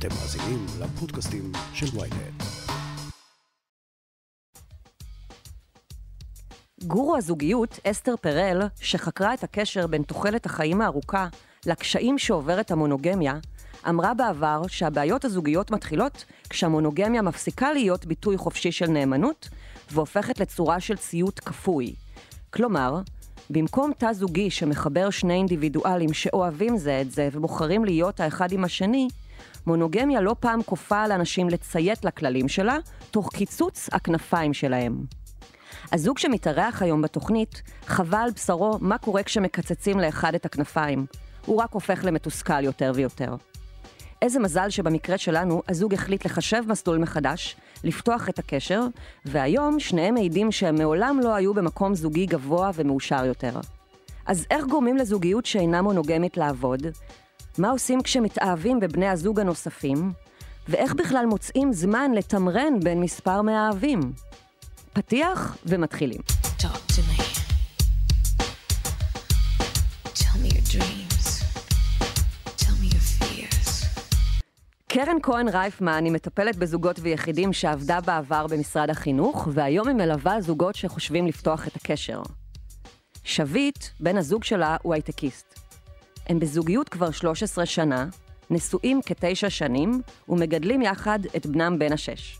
אתם מאזינים לפודקאסטים של ויינט. גורו הזוגיות, אסתר פרל, שחקרה את הקשר בין תוחלת החיים הארוכה לקשיים שעוברת המונוגמיה, אמרה בעבר שהבעיות הזוגיות מתחילות כשהמונוגמיה מפסיקה להיות ביטוי חופשי של נאמנות והופכת לצורה של ציות כפוי. כלומר, במקום תא זוגי שמחבר שני אינדיבידואלים שאוהבים זה את זה ובוחרים להיות האחד עם השני, מונוגמיה לא פעם כופה על אנשים לציית לכללים שלה, תוך קיצוץ הכנפיים שלהם. הזוג שמתארח היום בתוכנית חווה על בשרו מה קורה כשמקצצים לאחד את הכנפיים. הוא רק הופך למתוסכל יותר ויותר. איזה מזל שבמקרה שלנו הזוג החליט לחשב מסלול מחדש, לפתוח את הקשר, והיום שניהם מעידים שהם מעולם לא היו במקום זוגי גבוה ומאושר יותר. אז איך גורמים לזוגיות שאינה מונוגמית לעבוד? מה עושים כשמתאהבים בבני הזוג הנוספים? ואיך בכלל מוצאים זמן לתמרן בין מספר מאהבים? פתיח ומתחילים. קרן כהן רייפמן היא מטפלת בזוגות ויחידים שעבדה בעבר במשרד החינוך, והיום היא מלווה זוגות שחושבים לפתוח את הקשר. שביט, בן הזוג שלה, הוא הייטקיסט. הם בזוגיות כבר 13 שנה, נשואים כתשע שנים, ומגדלים יחד את בנם בן השש.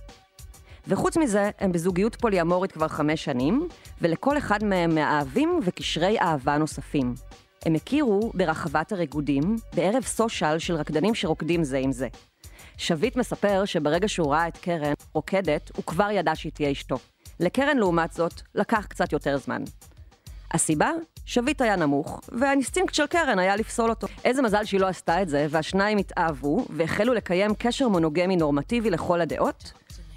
וחוץ מזה, הם בזוגיות פוליאמורית כבר חמש שנים, ולכל אחד מהם מאהבים וקשרי אהבה נוספים. הם הכירו ברחבת הריקודים, בערב סושיאל של רקדנים שרוקדים זה עם זה. שביט מספר שברגע שהוא ראה את קרן רוקדת, הוא כבר ידע שהיא תהיה אשתו. לקרן, לעומת זאת, לקח קצת יותר זמן. הסיבה? שביט היה נמוך, והאינסטינקט של קרן היה לפסול אותו. איזה מזל שהיא לא עשתה את זה, והשניים התאהבו, והחלו לקיים קשר מונוגמי נורמטיבי לכל הדעות,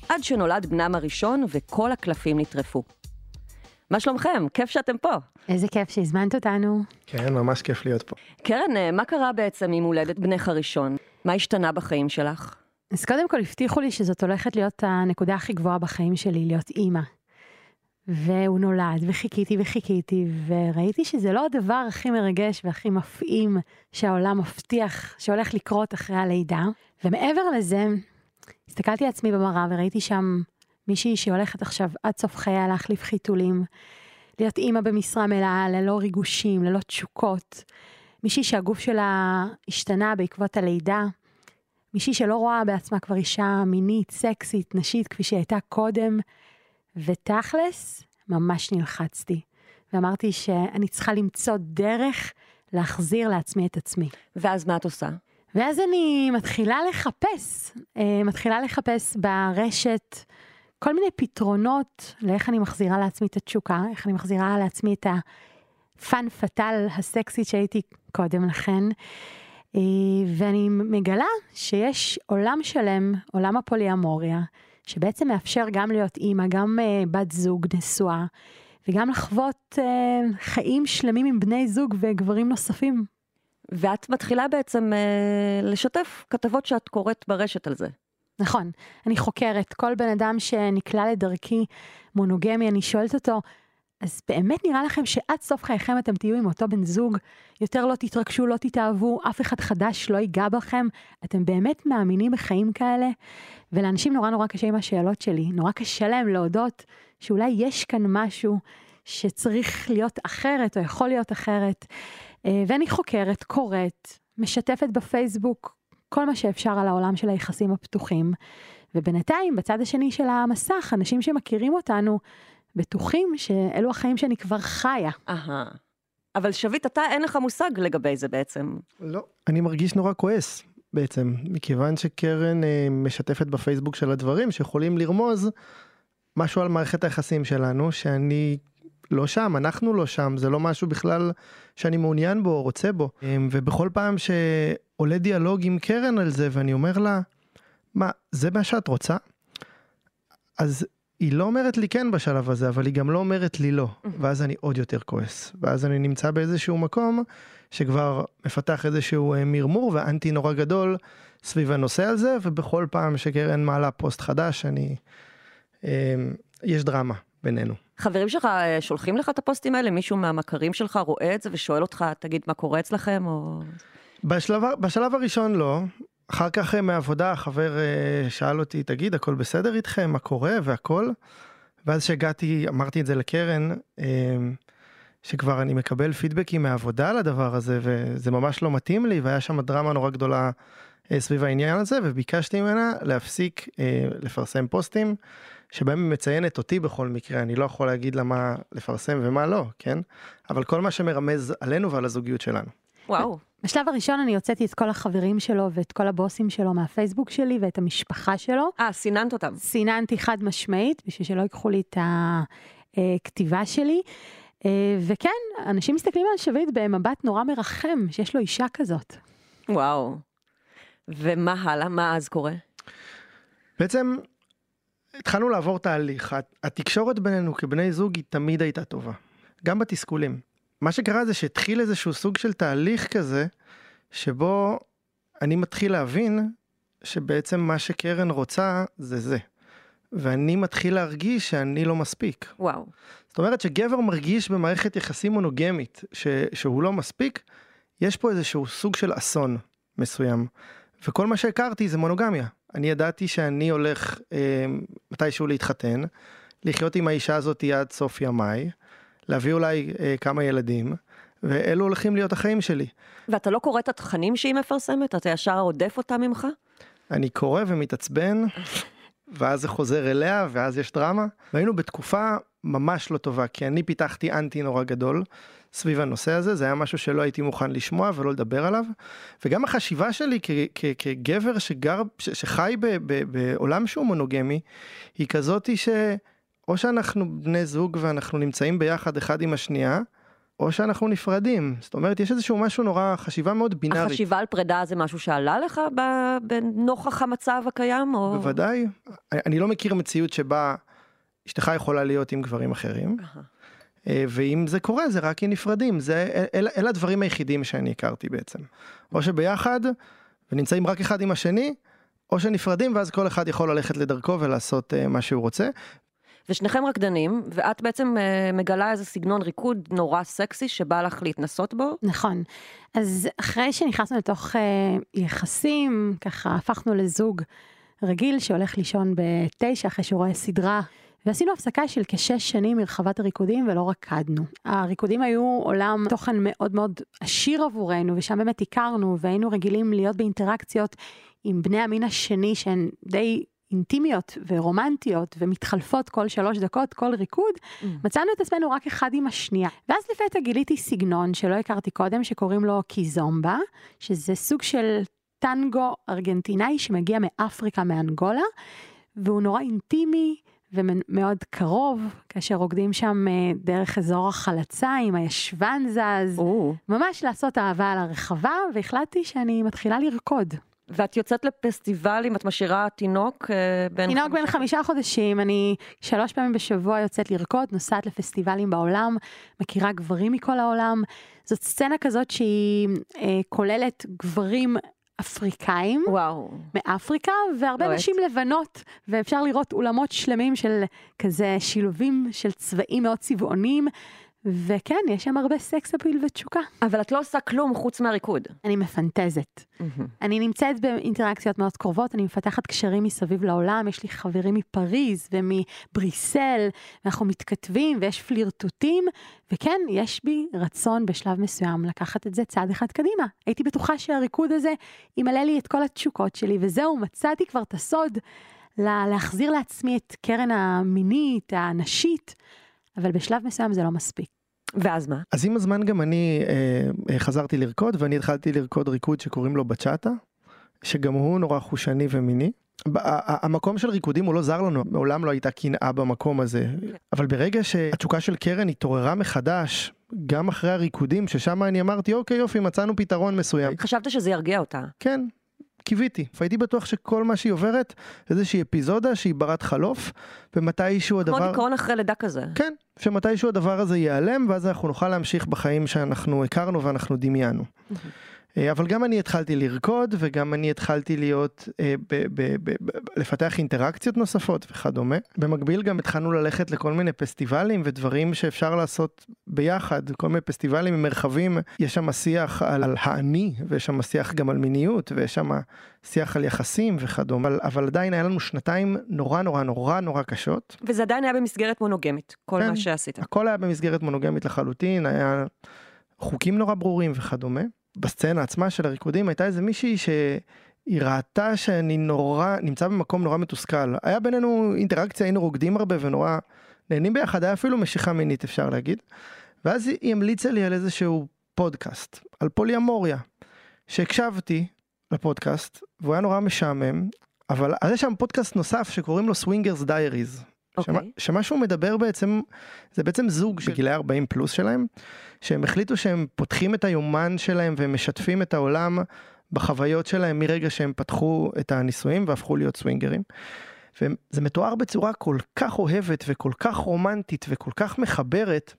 עד שנולד בנם הראשון וכל הקלפים נטרפו. מה שלומכם? כיף שאתם פה. איזה כיף שהזמנת אותנו. כן, ממש כיף להיות פה. קרן, אה, מה קרה בעצם עם הולדת בנך הראשון? מה השתנה בחיים שלך? אז קודם כל הבטיחו לי שזאת הולכת להיות הנקודה הכי גבוהה בחיים שלי, להיות אימא. והוא נולד, וחיכיתי וחיכיתי, וראיתי שזה לא הדבר הכי מרגש והכי מפעים שהעולם מבטיח שהולך לקרות אחרי הלידה. ומעבר לזה, הסתכלתי על עצמי במראה וראיתי שם מישהי שהולכת עכשיו עד סוף חייה להחליף חיתולים, להיות אימא במשרה מלאה, ללא ריגושים, ללא תשוקות. מישהי שהגוף שלה השתנה בעקבות הלידה. מישהי שלא רואה בעצמה כבר אישה מינית, סקסית, נשית, כפי שהיא הייתה קודם. ותכלס, ממש נלחצתי. ואמרתי שאני צריכה למצוא דרך להחזיר לעצמי את עצמי. ואז מה את עושה? ואז אני מתחילה לחפש, אה, מתחילה לחפש ברשת כל מיני פתרונות לאיך אני מחזירה לעצמי את התשוקה, איך אני מחזירה לעצמי את הפאן פאטל הסקסית שהייתי קודם לכן. אה, ואני מגלה שיש עולם שלם, עולם הפוליאמוריה, שבעצם מאפשר גם להיות אימא, גם uh, בת זוג נשואה, וגם לחוות uh, חיים שלמים עם בני זוג וגברים נוספים. ואת מתחילה בעצם uh, לשתף כתבות שאת קוראת ברשת על זה. נכון, אני חוקרת כל בן אדם שנקלע לדרכי מונוגמי, אני שואלת אותו, אז באמת נראה לכם שעד סוף חייכם אתם תהיו עם אותו בן זוג, יותר לא תתרגשו, לא תתאהבו, אף אחד חדש לא ייגע בכם, אתם באמת מאמינים בחיים כאלה? ולאנשים נורא נורא קשה עם השאלות שלי, נורא קשה להם להודות שאולי יש כאן משהו שצריך להיות אחרת או יכול להיות אחרת. אה, ואני חוקרת, קוראת, משתפת בפייסבוק כל מה שאפשר על העולם של היחסים הפתוחים. ובינתיים, בצד השני של המסך, אנשים שמכירים אותנו, בטוחים שאלו החיים שאני כבר חיה. אהה. אבל שביט, אתה אין לך מושג לגבי זה בעצם. לא, אני מרגיש נורא כועס בעצם, מכיוון שקרן אה, משתפת בפייסבוק של הדברים שיכולים לרמוז משהו על מערכת היחסים שלנו, שאני לא שם, אנחנו לא שם, זה לא משהו בכלל שאני מעוניין בו או רוצה בו. אה, ובכל פעם שעולה דיאלוג עם קרן על זה ואני אומר לה, מה, זה מה שאת רוצה? אז היא לא אומרת לי כן בשלב הזה, אבל היא גם לא אומרת לי לא, ואז אני עוד יותר כועס. ואז אני נמצא באיזשהו מקום שכבר מפתח איזשהו אה, מרמור ואנטי נורא גדול סביב הנושא הזה, ובכל פעם שקרן מעלה פוסט חדש, אני... אה, יש דרמה בינינו. חברים שלך אה, שולחים לך את הפוסטים האלה? מישהו מהמכרים שלך רואה את זה ושואל אותך, תגיד, מה קורה אצלכם? או... בשלב, בשלב הראשון לא, אחר כך אה, מהעבודה החבר אה, שאל אותי, תגיד, הכל בסדר איתכם? מה קורה והכל? ואז שהגעתי, אמרתי את זה לקרן, אה, שכבר אני מקבל פידבקים מהעבודה על הדבר הזה, וזה ממש לא מתאים לי, והיה שם דרמה נורא גדולה אה, סביב העניין הזה, וביקשתי ממנה להפסיק לפרסם פוסטים, שבהם היא מציינת אותי בכל מקרה, אני לא יכול להגיד לה מה לפרסם ומה לא, כן? אבל כל מה שמרמז עלינו ועל הזוגיות שלנו. וואו. בשלב הראשון אני הוצאתי את כל החברים שלו ואת כל הבוסים שלו מהפייסבוק שלי ואת המשפחה שלו. אה, סיננת אותם. סיננתי חד משמעית בשביל שלא ייקחו לי את הכתיבה שלי. אה, וכן, אנשים מסתכלים על שביט במבט נורא מרחם, שיש לו אישה כזאת. וואו. ומה הלאה? מה אז קורה? בעצם התחלנו לעבור תהליך, התקשורת בינינו כבני זוג היא תמיד הייתה טובה, גם בתסכולים. מה שקרה זה שהתחיל איזשהו סוג של תהליך כזה, שבו אני מתחיל להבין שבעצם מה שקרן רוצה זה זה. ואני מתחיל להרגיש שאני לא מספיק. וואו. זאת אומרת שגבר מרגיש במערכת יחסים מונוגמית ש, שהוא לא מספיק, יש פה איזשהו סוג של אסון מסוים. וכל מה שהכרתי זה מונוגמיה. אני ידעתי שאני הולך אה, מתישהו להתחתן, לחיות עם האישה הזאת עד סוף ימיי, להביא אולי אה, כמה ילדים, ואלו הולכים להיות החיים שלי. ואתה לא קורא את התכנים שהיא מפרסמת? אתה ישר רודף אותם ממך? אני קורא ומתעצבן, ואז זה חוזר אליה, ואז יש דרמה. והיינו בתקופה ממש לא טובה, כי אני פיתחתי אנטי נורא גדול סביב הנושא הזה, זה היה משהו שלא הייתי מוכן לשמוע ולא לדבר עליו. וגם החשיבה שלי כ- כ- כגבר שגר, ש- שחי ב- ב- בעולם שהוא מונוגמי, היא כזאתי שאו שאנחנו בני זוג ואנחנו נמצאים ביחד אחד עם השנייה, או שאנחנו נפרדים. זאת אומרת, יש איזשהו משהו נורא, חשיבה מאוד בינארית. החשיבה על פרידה זה משהו שעלה לך בנוכח המצב הקיים? או... בוודאי. אני לא מכיר מציאות שבה אשתך יכולה להיות עם גברים אחרים. אה, ואם זה קורה זה רק כי נפרדים, זה, אל, אלה הדברים היחידים שאני הכרתי בעצם. או שביחד ונמצאים רק אחד עם השני, או שנפרדים ואז כל אחד יכול ללכת לדרכו ולעשות אה, מה שהוא רוצה. ושניכם רקדנים, ואת בעצם אה, מגלה איזה סגנון ריקוד נורא סקסי שבא לך להתנסות בו. נכון. אז אחרי שנכנסנו לתוך אה, יחסים, ככה הפכנו לזוג רגיל שהולך לישון בתשע אחרי שהוא רואה סדרה. ועשינו הפסקה של כשש שנים מרחבת הריקודים ולא רקדנו. הריקודים היו עולם תוכן מאוד מאוד עשיר עבורנו ושם באמת הכרנו והיינו רגילים להיות באינטראקציות עם בני המין השני שהן די אינטימיות ורומנטיות ומתחלפות כל שלוש דקות, כל ריקוד, מצאנו את עצמנו רק אחד עם השנייה. ואז לפתע גיליתי סגנון שלא הכרתי קודם, שקוראים לו קיזומבה, שזה סוג של טנגו ארגנטינאי שמגיע מאפריקה, מאנגולה, והוא נורא אינטימי ומאוד קרוב, כאשר רוקדים שם אה, דרך אזור החלצה עם הישבן זז, או. ממש לעשות אהבה על הרחבה, והחלטתי שאני מתחילה לרקוד. ואת יוצאת לפסטיבלים, את משאירה תינוק אה, בן... תינוק בן חמישה- חודשים, אני שלוש פעמים בשבוע יוצאת לרקוד, נוסעת לפסטיבלים בעולם, מכירה גברים מכל העולם. זאת סצנה כזאת שהיא אה, כוללת גברים אפריקאים וואו. מאפריקה והרבה לוהט. נשים לבנות, ואפשר לראות אולמות שלמים של כזה שילובים של צבעים מאוד צבעוניים, וכן, יש שם הרבה סקס אפיל ותשוקה. אבל את לא עושה כלום חוץ מהריקוד. אני מפנטזת. אני נמצאת באינטראקציות מאוד קרובות, אני מפתחת קשרים מסביב לעולם, יש לי חברים מפריז ומבריסל, ואנחנו מתכתבים ויש פלירטוטים, וכן, יש בי רצון בשלב מסוים לקחת את זה צעד אחד קדימה. הייתי בטוחה שהריקוד הזה ימלא לי את כל התשוקות שלי, וזהו, מצאתי כבר את הסוד לה- להחזיר לעצמי את קרן המינית, הנשית, אבל בשלב מסוים זה לא מספיק. ואז מה? אז עם הזמן גם אני אה, אה, חזרתי לרקוד ואני התחלתי לרקוד ריקוד שקוראים לו בצ'אטה, שגם הוא נורא חושני ומיני. המקום של ריקודים הוא לא זר לנו, מעולם לא הייתה קנאה במקום הזה. אבל ברגע שהתשוקה של קרן התעוררה מחדש, גם אחרי הריקודים, ששם אני אמרתי, אוקיי יופי, מצאנו פתרון מסוים. חשבת שזה ירגיע אותה. כן, קיוויתי. והייתי בטוח שכל מה שהיא עוברת, איזושהי אפיזודה שהיא ברת חלוף, ומתישהו כמו הדבר... דיכאון אחרי לידה כזה. כן, שמתישהו הדבר הזה ייעלם, ואז אנחנו נוכל להמשיך בחיים שאנחנו הכרנו ואנחנו דמיינו. אה, אבל גם אני התחלתי לרקוד וגם אני התחלתי להיות, אה, ב, ב, ב, לפתח אינטראקציות נוספות וכדומה. במקביל גם התחלנו ללכת לכל מיני פסטיבלים ודברים שאפשר לעשות ביחד, כל מיני פסטיבלים מרחבים, יש שם שיח על, על האני ויש שם שיח גם על מיניות ויש שם שיח על יחסים וכדומה, אבל, אבל עדיין היה לנו שנתיים נורא נורא נורא נורא קשות. וזה עדיין היה במסגרת מונוגמית, כל כן. מה שעשית. הכל היה במסגרת מונוגמית לחלוטין, היה חוקים נורא ברורים וכדומה. בסצנה עצמה של הריקודים הייתה איזה מישהי שהיא ראתה שאני נורא, נמצא במקום נורא מתוסכל. היה בינינו אינטראקציה, היינו רוקדים הרבה ונורא נהנים ביחד, היה אפילו משיכה מינית אפשר להגיד. ואז היא המליצה לי על איזשהו פודקאסט, על פוליאמוריה, שהקשבתי לפודקאסט, והוא היה נורא משעמם, אבל אז יש שם פודקאסט נוסף שקוראים לו Swingers Diaries. אוקיי. שמה, שמה שהוא מדבר בעצם, זה בעצם זוג בגילי 40 פלוס שלהם, שהם החליטו שהם פותחים את היומן שלהם והם משתפים את העולם בחוויות שלהם מרגע שהם פתחו את הנישואים והפכו להיות סווינגרים. וזה מתואר בצורה כל כך אוהבת וכל כך רומנטית וכל כך מחברת,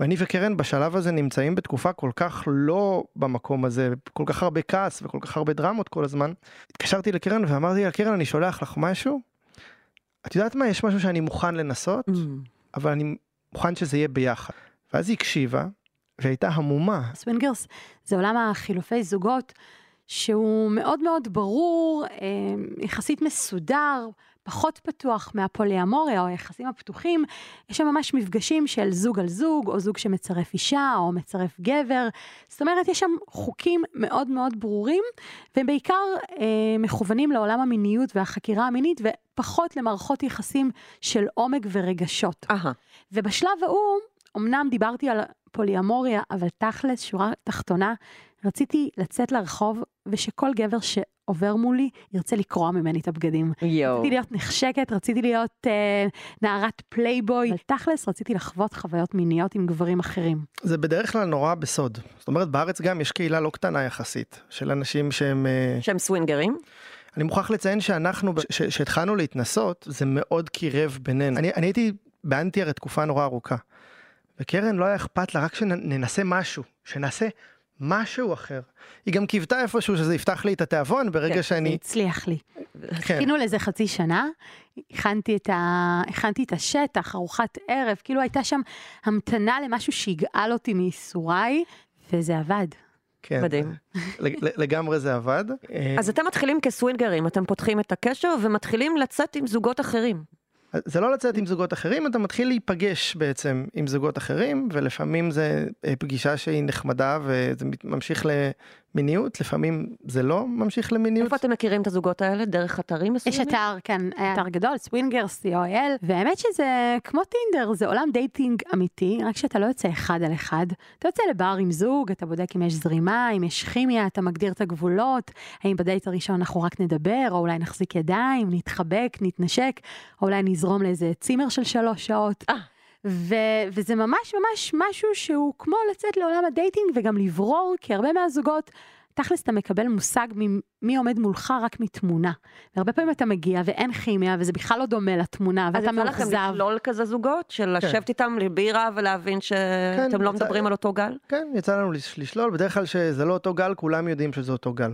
ואני וקרן בשלב הזה נמצאים בתקופה כל כך לא במקום הזה, כל כך הרבה כעס וכל כך הרבה דרמות כל הזמן. התקשרתי לקרן ואמרתי לה, קרן, אני שולח לך משהו. את יודעת מה, יש משהו שאני מוכן לנסות, Mm. אבל אני מוכן שזה יהיה ביחד. ואז היא הקשיבה, והייתה המומה. swingers זה עולם החילופי זוגות שהוא מאוד מאוד ברור, אה, יחסית מסודר, פחות פתוח מהפוליאמוריה או היחסים הפתוחים. יש שם ממש מפגשים של זוג על זוג, או זוג שמצרף אישה, או מצרף גבר. זאת אומרת, יש שם חוקים מאוד מאוד ברורים, והם בעיקר אה, מכוונים לעולם המיניות והחקירה המינית, ופחות למערכות יחסים של עומק ורגשות. אהה. ובשלב ההוא, אמנם דיברתי על פוליאמוריה, אבל תכלס, שורה תחתונה, רציתי לצאת לרחוב, ושכל גבר שעובר מולי ירצה לקרוע ממני את הבגדים. יואו. רציתי להיות נחשקת, רציתי להיות אה, נערת פלייבוי, אבל תכלס רציתי לחוות חוויות מיניות עם גברים אחרים. זה בדרך כלל נורא בסוד. זאת אומרת, בארץ גם יש קהילה לא קטנה יחסית, של אנשים שהם... אה, שהם סווינגרים. אני מוכרח לציין שאנחנו, כשהתחלנו להתנסות, זה מאוד קירב בינינו. אני, אני הייתי באנטי הרי תקופה נורא ארוכה. וקרן לא היה אכפת לה רק שננסה משהו, שנעשה משהו אחר. היא גם קיוותה איפשהו שזה יפתח לי את התיאבון ברגע כן, זה שאני... הצליח לי. כן. חיכינו לזה חצי שנה, הכנתי את, ה... הכנתי את השטח, ארוחת ערב, כאילו הייתה שם המתנה למשהו שיגאל אותי מייסוריי, וזה עבד. כן, מדהים. לג- לגמרי זה עבד. אז אתם מתחילים כסווינגרים, אתם פותחים את הקשר ומתחילים לצאת עם זוגות אחרים. זה לא לצאת עם זוגות אחרים, אתה מתחיל להיפגש בעצם עם זוגות אחרים, ולפעמים זה אה, פגישה שהיא נחמדה וזה ממשיך למיניות, לפעמים זה לא ממשיך למיניות. איפה אתם מכירים את הזוגות האלה? דרך אתרים יש מסוימים? אתר, כן, אתר גדול, swingers, co.il, והאמת שזה כמו טינדר, זה עולם dating אמיתי, רק שאתה לא יוצא אחד על אחד. אתה יוצא לבר עם זוג, אתה בודק אם יש זרימה, אם יש כימיה, אתה מגדיר את הגבולות, האם בדייט הראשון אנחנו רק נדבר, או אולי נחזיק ידיים, נתחבק, נתנשק, או אולי נזרום לאיזה צימר של שלוש שעות. ו- וזה ממש ממש משהו שהוא כמו לצאת לעולם ה dating וגם לברור, כי הרבה מהזוגות, תכלס אתה מקבל מושג מ- מי עומד מולך רק מתמונה. והרבה פעמים אתה מגיע ואין כימיה וזה בכלל לא דומה לתמונה אז ואתה יוצא מאוכזב. יצא לכם לשלול ככה זוגות? כן. לשבת איתם לבירה ולהבין שאתם לא יצא- מדברים על אותו גל? כן, יצא לנו לש- לשלול, בדרך כלל שזה לא אותו גל, כולם יודעים שזה אותו גל.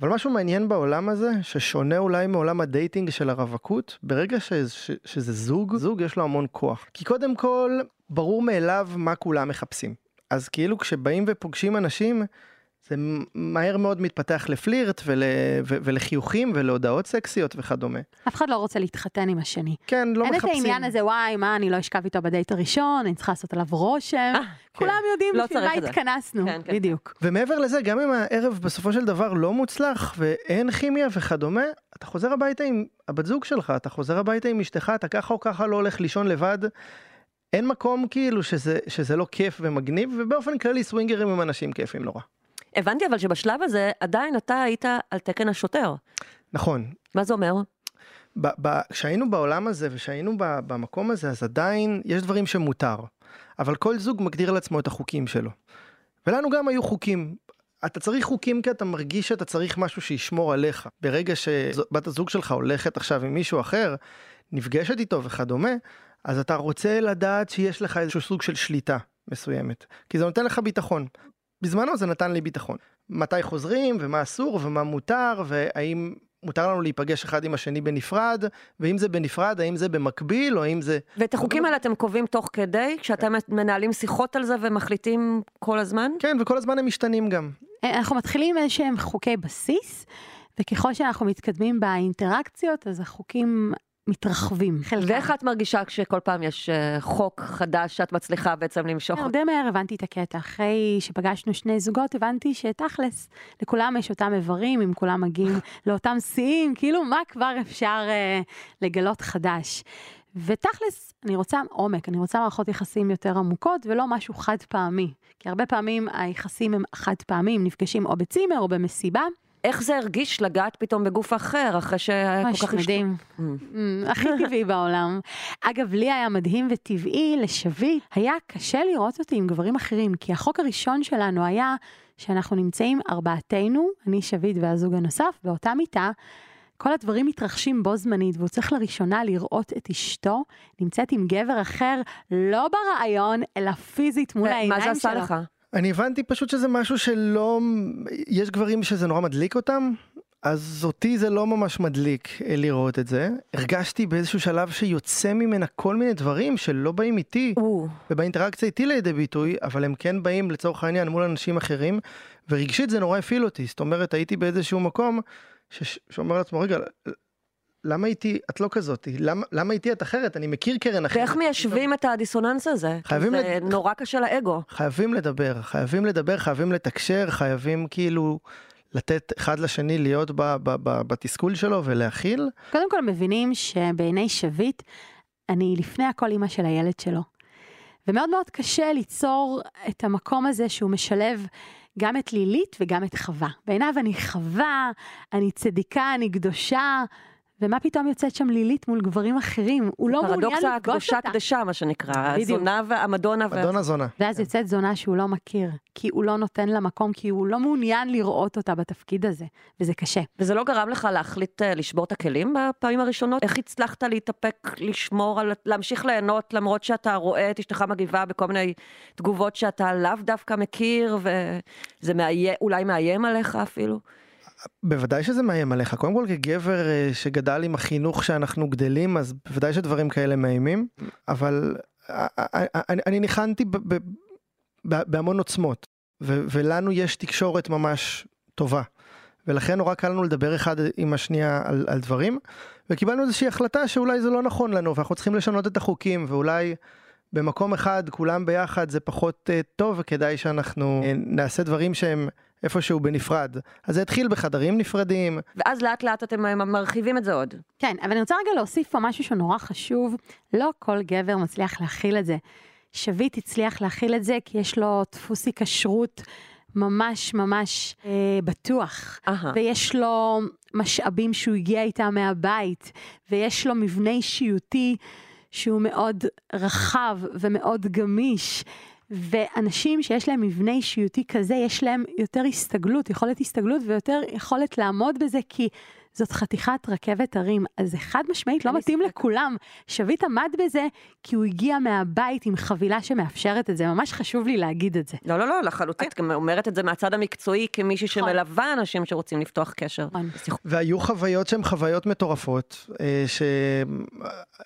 אבל משהו מעניין בעולם הזה, ששונה אולי מעולם ה dating של הרווקות, ברגע ש, ש, שזה זוג, זוג יש לו המון כוח. כי קודם כל, ברור מאליו מה כולם מחפשים. אז כאילו כשבאים ופוגשים אנשים, זה מהר מאוד מתפתח לפלירט ול, ו, ולחיוכים ולהודעות סקסיות וכדומה. אף אחד לא רוצה להתחתן עם השני. כן, לא אין את מחפשים. העניין הזה, וואי, מה, אני לא אשכב איתו בדייט הראשון, אני צריכה לעשות עליו רושם. כולם יודעים לא בשביל מה את. התכנסנו, כן, כן. בדיוק. ומעבר לזה, גם אם הערב בסופו של דבר לא מוצלח ואין כימיה וכדומה, אתה חוזר הביתה עם הבת זוג שלך, אתה חוזר הביתה עם אשתך, אתה ככה או ככה לא הולך לישון לבד. אין מקום כאילו שזה, שזה לא כיף ומגניב, ובאופן כללי סווינגרים הם אנשים כיפים נורא. הבנתי אבל שבשלב הזה עדיין אתה היית על תקן השוטר. נכון, מה זה אומר? כשהיינו בעולם הזה וכשהיינו במקום הזה, אז עדיין יש דברים שמותר. אבל כל זוג מגדיר לעצמו את החוקים שלו. ולנו גם היו חוקים. אתה צריך חוקים כי אתה מרגיש שאתה צריך משהו שישמור עליך. ברגע שבת הזוג שלך הולכת עכשיו עם מישהו אחר, נפגשת איתו וכדומה, אז אתה רוצה לדעת שיש לך איזשהו סוג של שליטה מסוימת. כי זה נותן לך ביטחון. בזמנו זה נתן לי ביטחון. מתי חוזרים, ומה אסור, ומה מותר, והאם מותר לנו להיפגש אחד עם השני בנפרד, ואם זה בנפרד, האם זה במקביל, או האם זה... ואת החוקים האלה אתם קובעים תוך כדי, כשאתם מנהלים שיחות על זה ומחליטים כל הזמן? כן, וכל הזמן הם משתנים גם. אנחנו מתחילים איזה שהם חוקי בסיס, וככל שאנחנו מתקדמים באינטראקציות, אז החוקים מתרחבים. חלקם. ואיך את מרגישה כשכל פעם יש אה, חוק חדש שאת מצליחה בעצם למשוך? די מהר הבנתי את הקטע. אחרי שפגשנו שני זוגות, הבנתי שתכלס, לכולם יש אותם איברים, אם כולם מגיעים לאותם שיאים, כאילו מה כבר אפשר אה, לגלות חדש. ותכלס, אני רוצה עומק, אני רוצה מערכות יחסים יותר עמוקות ולא משהו חד פעמי. כי הרבה פעמים היחסים הם חד פעמים, נפגשים או בצימר או במסיבה. איך זה הרגיש לגעת פתאום בגוף אחר, אחרי שהיה כל כך... מדהים. Mm. Mm, הכי טבעי בעולם. אגב, לי היה מדהים וטבעי, לשביט, היה קשה לראות אותי עם גברים אחרים, כי החוק הראשון שלנו היה שאנחנו נמצאים ארבעתנו, אני שביט והזוג הנוסף, באותה מיטה. כל הדברים מתרחשים בו זמנית, והוא צריך לראשונה לראות את אשתו נמצאת עם גבר אחר, לא ברעיון, אלא פיזית מול העיניים מה שלו. זה עשה לך? אני הבנתי פשוט שזה משהו שלא... יש גברים שזה נורא מדליק אותם, אז אותי זה לא ממש מדליק אה, לראות את זה. הרגשתי באיזשהו שלב שיוצא ממנה כל מיני דברים שלא באים איתי, או, ובאינטראקציה איתי לידי ביטוי, אבל הם כן באים לצורך העניין מול אנשים אחרים, ורגשית זה נורא הפעיל אותי. זאת אומרת, הייתי באיזשהו מקום ש- שאומר לעצמו, רגע, למה איתי את לא כזאת? למה, למה איתי את אחרת? אני מכיר קרן אחרת. ואיך מיישבים את הדיסוננס הזה? חייבים זה לד- נורא קשה לאגו. חייבים לדבר, חייבים לדבר, חייבים לתקשר, חייבים כאילו לתת אחד לשני להיות ב, ב, ב, בתסכול שלו ולהכיל. קודם כל מבינים שבעיני שביט, אני לפני הכל אימא של הילד שלו. ומאוד מאוד קשה ליצור את המקום הזה שהוא משלב גם את לילית וגם את חווה. בעיניו אני חווה, אני צדיקה, אני קדושה, ומה פתאום יוצאת שם לילית מול גברים אחרים? הוא לא מעוניין פרדוקס לפגוש הקדושה אותה. קדשה, מה שנקרא. בדיוק. הזונה והמדונה. וה- אדון הזונה. ואז יוצאת זונה שהוא לא מכיר, כי הוא לא נותן לה מקום, כי הוא לא מעוניין לראות אותה בתפקיד הזה, וזה קשה. וזה לא גרם לך להחליט אה, לשבור את הכלים בפעמים הראשונות? איך הצלחת להתאפק, לשמור על... להמשיך ליהנות למרות שאתה רואה את אשתך מגיבה בכל מיני תגובות שאתה לאו דווקא מכיר, וזה אולי מאיים עליך אפילו? בוודאי שזה מאיים עליך. קודם כל כגבר אה, שגדל עם החינוך שאנחנו גדלים, אז בוודאי שדברים כאלה מאיימים, אבל אה, אה, אני, אני ניחנתי בהמון עוצמות, ולנו יש תקשורת ממש טובה. ולכן נורא קל לנו לדבר אחד עם השנייה על, על דברים, וקיבלנו איזושהי החלטה שאולי זה לא נכון לנו, ואנחנו צריכים לשנות את החוקים, ואולי במקום אחד כולם ביחד זה פחות uh, טוב, וכדאי שאנחנו uh, נעשה דברים שהם איפשהו בנפרד. אז זה התחיל בחדרים נפרדים, ואז לאט לאט אתם אה, מרחיבים את זה עוד. כן, אבל אני רוצה רגע להוסיף פה משהו שהוא נורא חשוב. לא כל גבר מצליח להכיל את זה. שביט הצליח להכיל את זה כי יש לו דפוס היקשרות ממש ממש אה, בטוח. אהה. ויש לו משאבים שהוא הגיע איתם מהבית, ויש לו מבנה אישיותי שהוא מאוד רחב ומאוד גמיש. ואנשים שיש להם מבנה אישיותי כזה, יש להם יותר הסתגלות, יכולת הסתגלות ויותר יכולת לעמוד בזה, כי זאת חתיכת רכבת הרים. אז זה חד משמעית לא מתאים ספק. לכולם. שביט עמד בזה כי הוא הגיע מהבית עם חבילה שמאפשרת את זה. ממש חשוב לי להגיד את זה. לא, לא, לא, לחלוטין. את גם אומרת את זה מהצד המקצועי כמישהי נכון. שמלווה אנשים שרוצים לפתוח קשר. נכון. והיו חוויות שהן חוויות מטורפות, אה,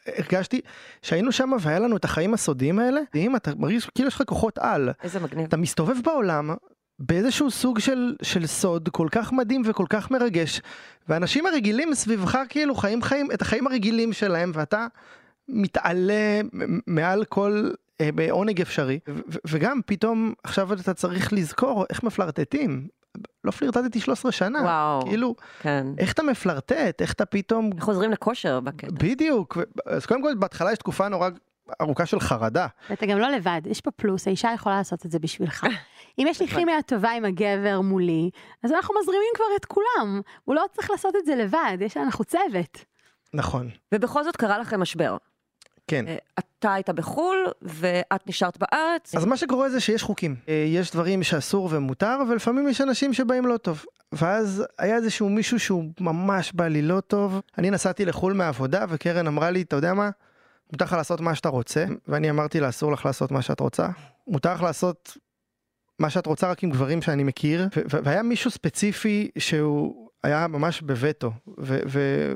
שהרגשתי שהיינו שם והיה לנו את החיים הסודיים האלה, אתה מרגיש כאילו יש לך כוחות על, איזה מגניב. אתה מסתובב בעולם באיזשהו סוג של, של סוד כל כך מדהים וכל כך מרגש, ואנשים הרגילים סביבך כאילו חיים חיים את החיים הרגילים שלהם, ואתה מתעלה מעל כל אה, בעונג אפשרי, וגם פתאום עכשיו אתה צריך לזכור איך מפלרטטים. לא פלירטטתי 13 שנה, וואו. כאילו, כן. איך אתה מפלרטט, איך אתה פתאום, חוזרים לכושר בקטע. בדיוק, אז קודם כל בהתחלה יש תקופה נורא ארוכה של חרדה, ואתה גם לא לבד, יש פה פלוס, האישה יכולה לעשות את זה בשבילך. אם יש לי כימיה טובה עם הגבר מולי, אז אנחנו מזרימים כבר את כולם. הוא לא צריך לעשות את זה לבד, יש אנחנו צוות. נכון, ובכל זאת קרה לכם משבר. כן. אה, אתה היית בחו"ל, ואת נשארת בארץ. אז מה שקורה זה שיש חוקים, אה, יש דברים שאסור ומותר, ולפעמים יש אנשים שבאים לא טוב. ואז היה איזשהו מישהו שהוא ממש בא לי לא טוב. אני נסעתי לחו"ל מהעבודה, וקרן אמרה לי, אתה יודע מה? מותר לך לעשות מה שאתה רוצה, ואני אמרתי לה, אסור לך לעשות מה שאת רוצה. מותר לך לעשות מה שאת רוצה רק עם גברים שאני מכיר, והיה מישהו ספציפי שהוא היה ממש בווטו,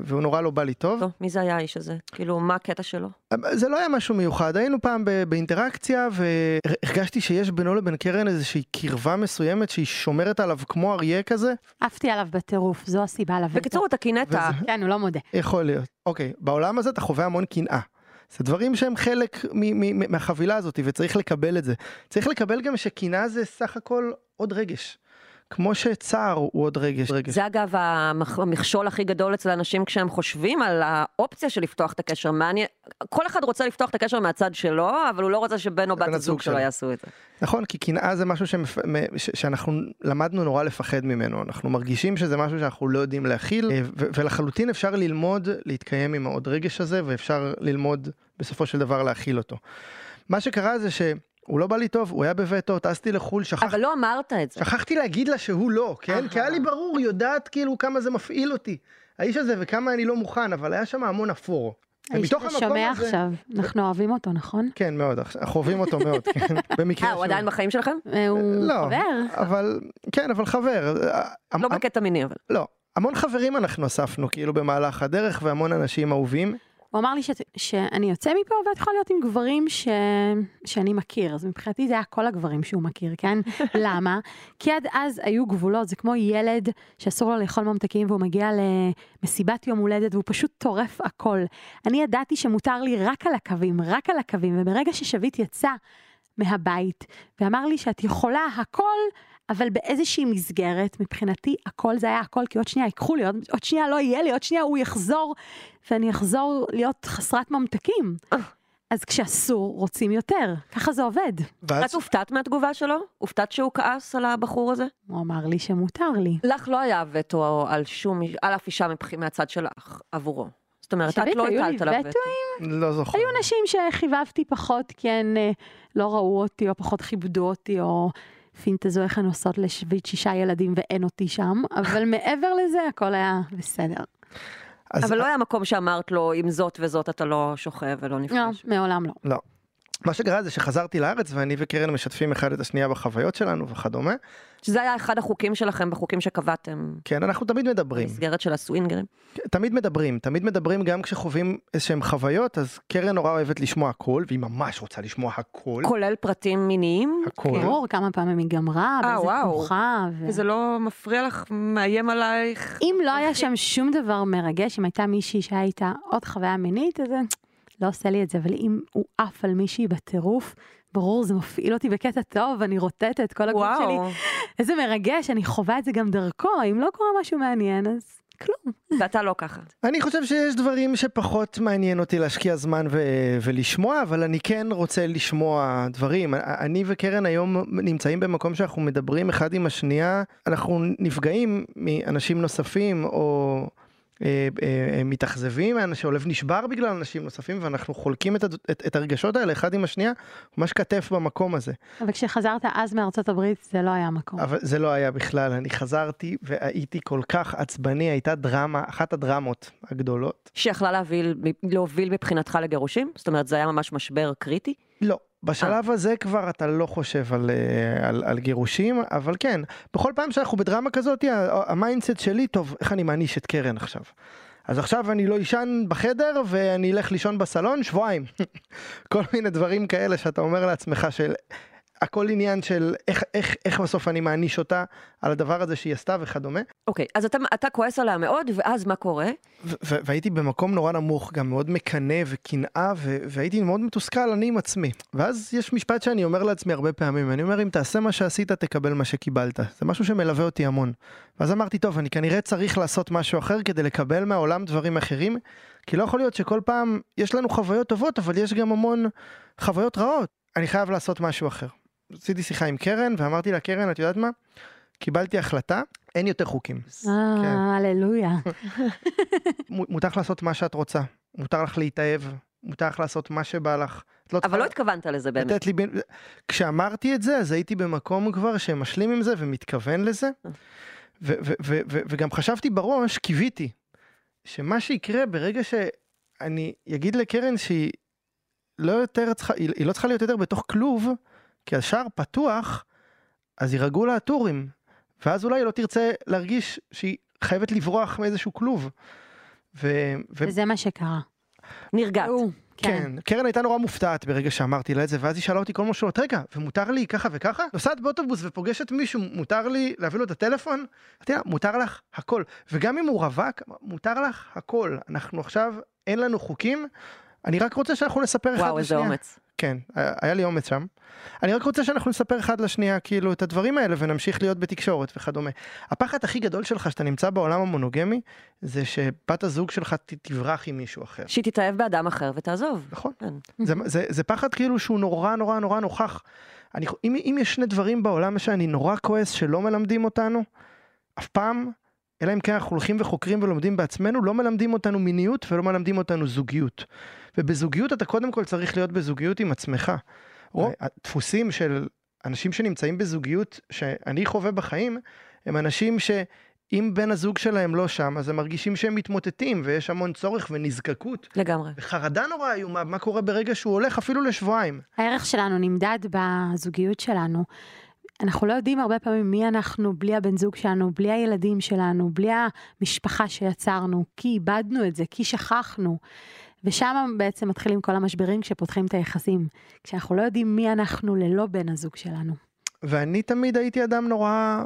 והוא נורא לא בא לי טוב. טוב, מי זה היה האיש הזה? כאילו, מה הקטע שלו? זה לא היה משהו מיוחד, היינו פעם ב- באינטראקציה והרגשתי שיש בינו לבין קרן איזושהי קרבה מסוימת שהיא שומרת עליו כמו אריה כזה, עפתי עליו בטירוף, זו הסיבה לווטו. בקיצור, אתה קינאת. כן, הוא לא מודה. יכול להיות. אוקיי, בעולם הזה אתה חווה המון קנאה. זה דברים שהם חלק מהחבילה הזאת וצריך לקבל את זה. צריך לקבל גם שקנאה זה סך הכל עוד רגש. כמו שצער הוא עוד רגש. רגש. זה אגב המכ- המכשול הכי גדול אצל אנשים כשהם חושבים על האופציה של לפתוח את הקשר. מעניין, כל אחד רוצה לפתוח את הקשר מהצד שלו, אבל הוא לא רוצה שבן או בת הזוג שלו. יעשו את זה. נכון, כי קנאה זה משהו שמפ... ש... שאנחנו למדנו נורא לפחד ממנו. אנחנו מרגישים שזה משהו שאנחנו לא יודעים להכיל, אה, ו... ולחלוטין אפשר ללמוד להתקיים עם העוד רגש הזה, ואפשר ללמוד בסופו של דבר להכיל אותו. מה שקרה זה שהוא לא בא לי טוב, הוא היה בווטו, טסתי לחו"ל, שכח... אבל לא אמרת את זה. שכחתי להגיד לה שהוא לא, כן? כי היה לי ברור, היא יודעת כאילו כמה זה מפעיל אותי. האיש הזה וכמה אני לא מוכן, אבל היה שם המון אפור. האיש המקום שומע הזה- עכשיו, אנחנו אוהבים אותו, נכון? כן, מאוד, אנחנו אוהבים אותו מאוד, כן. במקרה אה, הוא עדיין בחיים שלכם? אה, הוא לא, חבר. אבל, כן, אבל חבר. לא בקטע מיני, אבל. לא, המון חברים אנחנו אספנו כאילו במהלך הדרך והמון אנשים אהובים. הוא אמר לי שאת- שאני יוצא מפה ואת יכולה להיות עם גברים ש... שאני מכיר, אז מבחינתי זה היה כל הגברים שהוא מכיר, כן? למה? כי עד אז היו גבולות, זה כמו ילד שאסור לו לאכול ממתקים והוא מגיע למסיבת יום הולדת והוא פשוט טורף הכל. אני ידעתי שמותר לי רק על הקווים, רק על הקווים, וברגע ששביט יצא מהבית ואמר לי שאת יכולה הכל, אבל באיזושהי מסגרת, מבחינתי הכל זה היה הכל, כי עוד שנייה ייקחו לי, עוד, עוד שנייה לא יהיה לי, עוד שנייה הוא יחזור, ואני אחזור להיות חסרת ממתקים. אז כשאסור, רוצים יותר. ככה זה עובד. ואז את הופתעת מהתגובה שלו? הופתעת שהוא כעס על הבחור הזה? הוא אמר לי שמותר לי. לך לא היה וטו על שום, על אף אישה מבח- מהצד שלך עבורו. זאת אומרת, את לא הטלת עליו וטו. לא זוכר. היו נשים שחיבבתי פחות כי הן אה, לא ראו אותי, או פחות כיבדו אותי, או פינטזו איך הן עושות לשביט שישה ילדים ואין אותי שם, אבל מעבר לזה הכל היה בסדר. אבל לא היה מקום שאמרת לו, עם זאת וזאת אתה לא שוכב ולא לא, נפגש. מעולם לא. לא. מה שקרה זה שחזרתי לארץ ואני וקרן משתפים אחד את השנייה בחוויות שלנו וכדומה. שזה היה אחד החוקים שלכם, בחוקים שקבעתם, כן, אנחנו תמיד מדברים. במסגרת של הסווינגרים. תמיד מדברים, תמיד מדברים גם כשחווים איזשהם חוויות, אז קרן נורא אוהבת לשמוע הכל, והיא ממש רוצה לשמוע הכל. כולל פרטים מיניים. הכל. ברור, כמה פעמים היא גמרה, אה, באיזה וואו. תנוחה. ו... וזה לא מפריע לך, מאיים עלייך? אם לא היה שם שום דבר מרגש, אם הייתה מישהי שהיה איתה עוד חוויה מינית, אז זה לא עושה לי את זה, אבל אם הוא עף על מישהי בטירוף, ברור, זה מפעיל אותי בקטע טוב, אני רוטטת, כל הגוף שלי. איזה מרגש, אני חווה את זה גם דרכו, אם לא קורה משהו מעניין, אז כלום. ואתה לא ככה. אני חושב שיש דברים שפחות מעניין אותי להשקיע זמן ו- ולשמוע, אבל אני כן רוצה לשמוע דברים. אני וקרן היום נמצאים במקום שאנחנו מדברים אחד עם השנייה, אנחנו נפגעים מאנשים נוספים, או... אה, אה, מתאכזבים, שהלב נשבר בגלל אנשים נוספים ואנחנו חולקים את, את, את הרגשות האלה אחד עם השנייה, ממש כתף במקום הזה. אבל כשחזרת אז מארצות הברית, זה לא היה מקום. אבל זה לא היה בכלל, אני חזרתי והייתי כל כך עצבני, הייתה דרמה, אחת הדרמות הגדולות. שיכלה להוביל, להוביל מבחינתך לגירושים? זאת אומרת, זה היה ממש משבר קריטי? לא, בשלב הזה כבר אתה לא חושב על, אה, על, על גירושים, אבל כן, בכל פעם שאנחנו בדרמה כזאת, ה mindset שלי, טוב, איך אני מעניש את קרן עכשיו? אז עכשיו אני לא אישן בחדר ואני אלך לישון בסלון שבועיים. כל מיני דברים כאלה שאתה אומר לעצמך של... הכל עניין של איך, איך, איך בסוף אני מעניש אותה על הדבר הזה שהיא עשתה וכדומה. אוקיי, אז אתה, אתה כועס עליה מאוד, ואז מה קורה? והייתי במקום נורא נמוך, גם מאוד מקנא וקנאה, והייתי מאוד מתוסכל אני עם עצמי. ואז יש משפט שאני אומר לעצמי הרבה פעמים, אני אומר, אם תעשה מה שעשית, תקבל מה שקיבלת. זה משהו שמלווה אותי המון. ואז אמרתי, טוב, אני כנראה צריך לעשות משהו אחר כדי לקבל מהעולם דברים אחרים, כי לא יכול להיות שכל פעם יש לנו חוויות טובות, אבל יש גם המון חוויות רעות. אני חייב לעשות משהו אחר. עשיתי שיחה עם קרן, ואמרתי לה, קרן, את יודעת מה? קיבלתי החלטה, אין יותר חוקים. כן. אה, הללויה. מ- מותר לך לעשות מה שאת רוצה, מותר לך להתאהב, מותר לך לעשות מה שבא לך. את לא אבל לא התכוונת לזה באמת. לתת לי... בין- כשאמרתי את זה, אז הייתי במקום כבר שמשלים עם זה ומתכוון לזה. ו- ו- ו- ו- וגם חשבתי בראש, קיוויתי, שמה שיקרה ברגע שאני אגיד לקרן שהיא לא יותר צריכה, היא היא לא צריכה להיות יותר בתוך כלוב, כי השער פתוח, אז יירגעו לה הטורים, ואז אולי היא לא תרצה להרגיש שהיא חייבת לברוח מאיזשהו כלוב. ו... ו... וזה מה שקרה. נרגעת. הוא, כן, קרן הייתה נורא מופתעת ברגע שאמרתי לה את זה, ואז היא שאלה אותי כל משמעות, רגע, ומותר לי ככה וככה? נוסעת באוטובוס ופוגשת מישהו, מותר לי להביא לו את הטלפון? אמרתי לה, מותר לך הכל. וגם אם הוא רווק, מותר לך הכל. אנחנו עכשיו, אין לנו חוקים, אני רק רוצה שאנחנו נספר אחד וואו, איזה לשנייה. אומץ. כן, היה לי אומץ שם. אני רק רוצה שאנחנו נספר אחד לשנייה כאילו את הדברים האלה ונמשיך להיות בתקשורת וכדומה. הפחד הכי גדול שלך שאתה נמצא בעולם המונוגמי זה שבת הזוג שלך תברח עם מישהו אחר. שהיא תתאהב באדם אחר ותעזוב. נכון. כן. זה, זה, זה פחד כאילו שהוא נורא נורא נורא נוכח. אני, אם, אם יש שני דברים בעולם שאני נורא כועס שלא מלמדים אותנו, אף פעם, אלא אם כן אנחנו הולכים וחוקרים ולומדים בעצמנו, לא מלמדים אותנו מיניות ולא מלמדים אותנו זוגיות. ובזוגיות אתה קודם כל צריך להיות בזוגיות עם עצמך. או. הדפוסים של אנשים שנמצאים בזוגיות שאני חווה בחיים, הם אנשים שאם בן הזוג שלהם לא שם, אז הם מרגישים שהם מתמוטטים ויש המון צורך ונזקקות לגמרי. וחרדה נורא איומה, מה קורה ברגע שהוא הולך אפילו לשבועיים. הערך שלנו נמדד בזוגיות שלנו. אנחנו לא יודעים הרבה פעמים מי אנחנו בלי הבן זוג שלנו, בלי הילדים שלנו, בלי המשפחה שיצרנו, כי איבדנו את זה, כי שכחנו. ושם בעצם מתחילים כל המשברים כשפותחים את היחסים. כשאנחנו לא יודעים מי אנחנו ללא בן הזוג שלנו. ואני תמיד הייתי אדם נורא,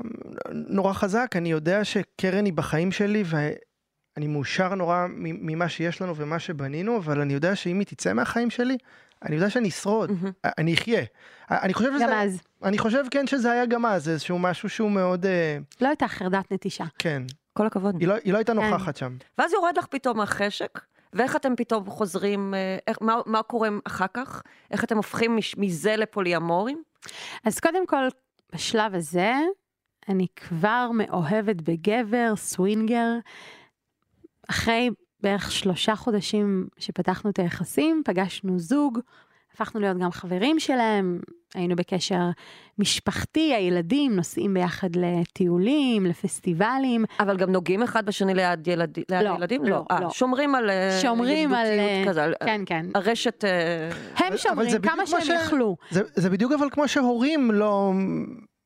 נורא חזק, אני יודע שקרן היא בחיים שלי ואני מאושר נורא ממה שיש לנו ומה שבנינו, אבל אני יודע שאם היא תצא מהחיים שלי, אני יודע שאני אשרוד, מהמם. אני אחיה. אני חושב גם שזה, אז, אני חושב כן שזה היה גם אז, איזשהו משהו שהוא מאוד, אה, לא הייתה חרדת נטישה. כן, כל הכבוד. היא לא, היא לא הייתה כן. נוכחת שם. ואז יורד לך פתאום החשק, ואיך אתם פתאום חוזרים, אה, איך, מה, מה קורה אחר כך? איך אתם הופכים מש, מזה לפוליאמורים? אז קודם כל, בשלב הזה, אני כבר מאוהבת בגבר, סווינגר. אחרי בערך שלושה חודשים שפתחנו את היחסים, פגשנו זוג, הפכנו להיות גם חברים שלהם, היינו בקשר משפחתי, הילדים נוסעים ביחד לטיולים, לפסטיבלים, אבל גם נוגעים אחד בשני ליד, ילד, ליד לא, ילדים? לא, אה, לא. שומרים על אה, שומרים על... ידידותיות כזה, על כן, כן. הרשת... אה, הם שומרים זה בדיוק כמה מה שהם ש- יכלו. זה, זה בדיוק אבל כמו שהורים לא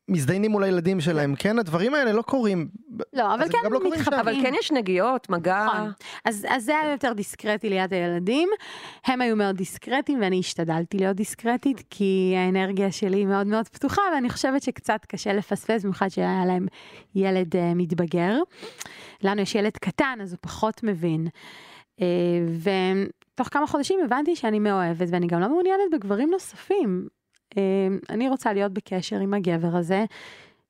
מזדיינים מול הילדים שלהם, כן? הדברים האלה לא קורים. לא, אבל כן לא. מתחברים. אבל כן יש נגיעות, מגע... נכון. אז, אז זה היה יותר דיסקרטי ליד הילדים. הם היו מאוד דיסקרטיים ואני השתדלתי להיות דיסקרטית, כי האנרגיה שלי מאוד מאוד פתוחה, ואני חושבת שקצת קשה לפספס, במיוחד שהיה להם ילד uh, מתבגר. לנו יש ילד קטן, אז הוא פחות מבין. Uh, ותוך כמה חודשים הבנתי שאני מאוהבת, ואני גם לא מעוניינת בגברים נוספים. Uh, אני רוצה להיות בקשר עם הגבר הזה.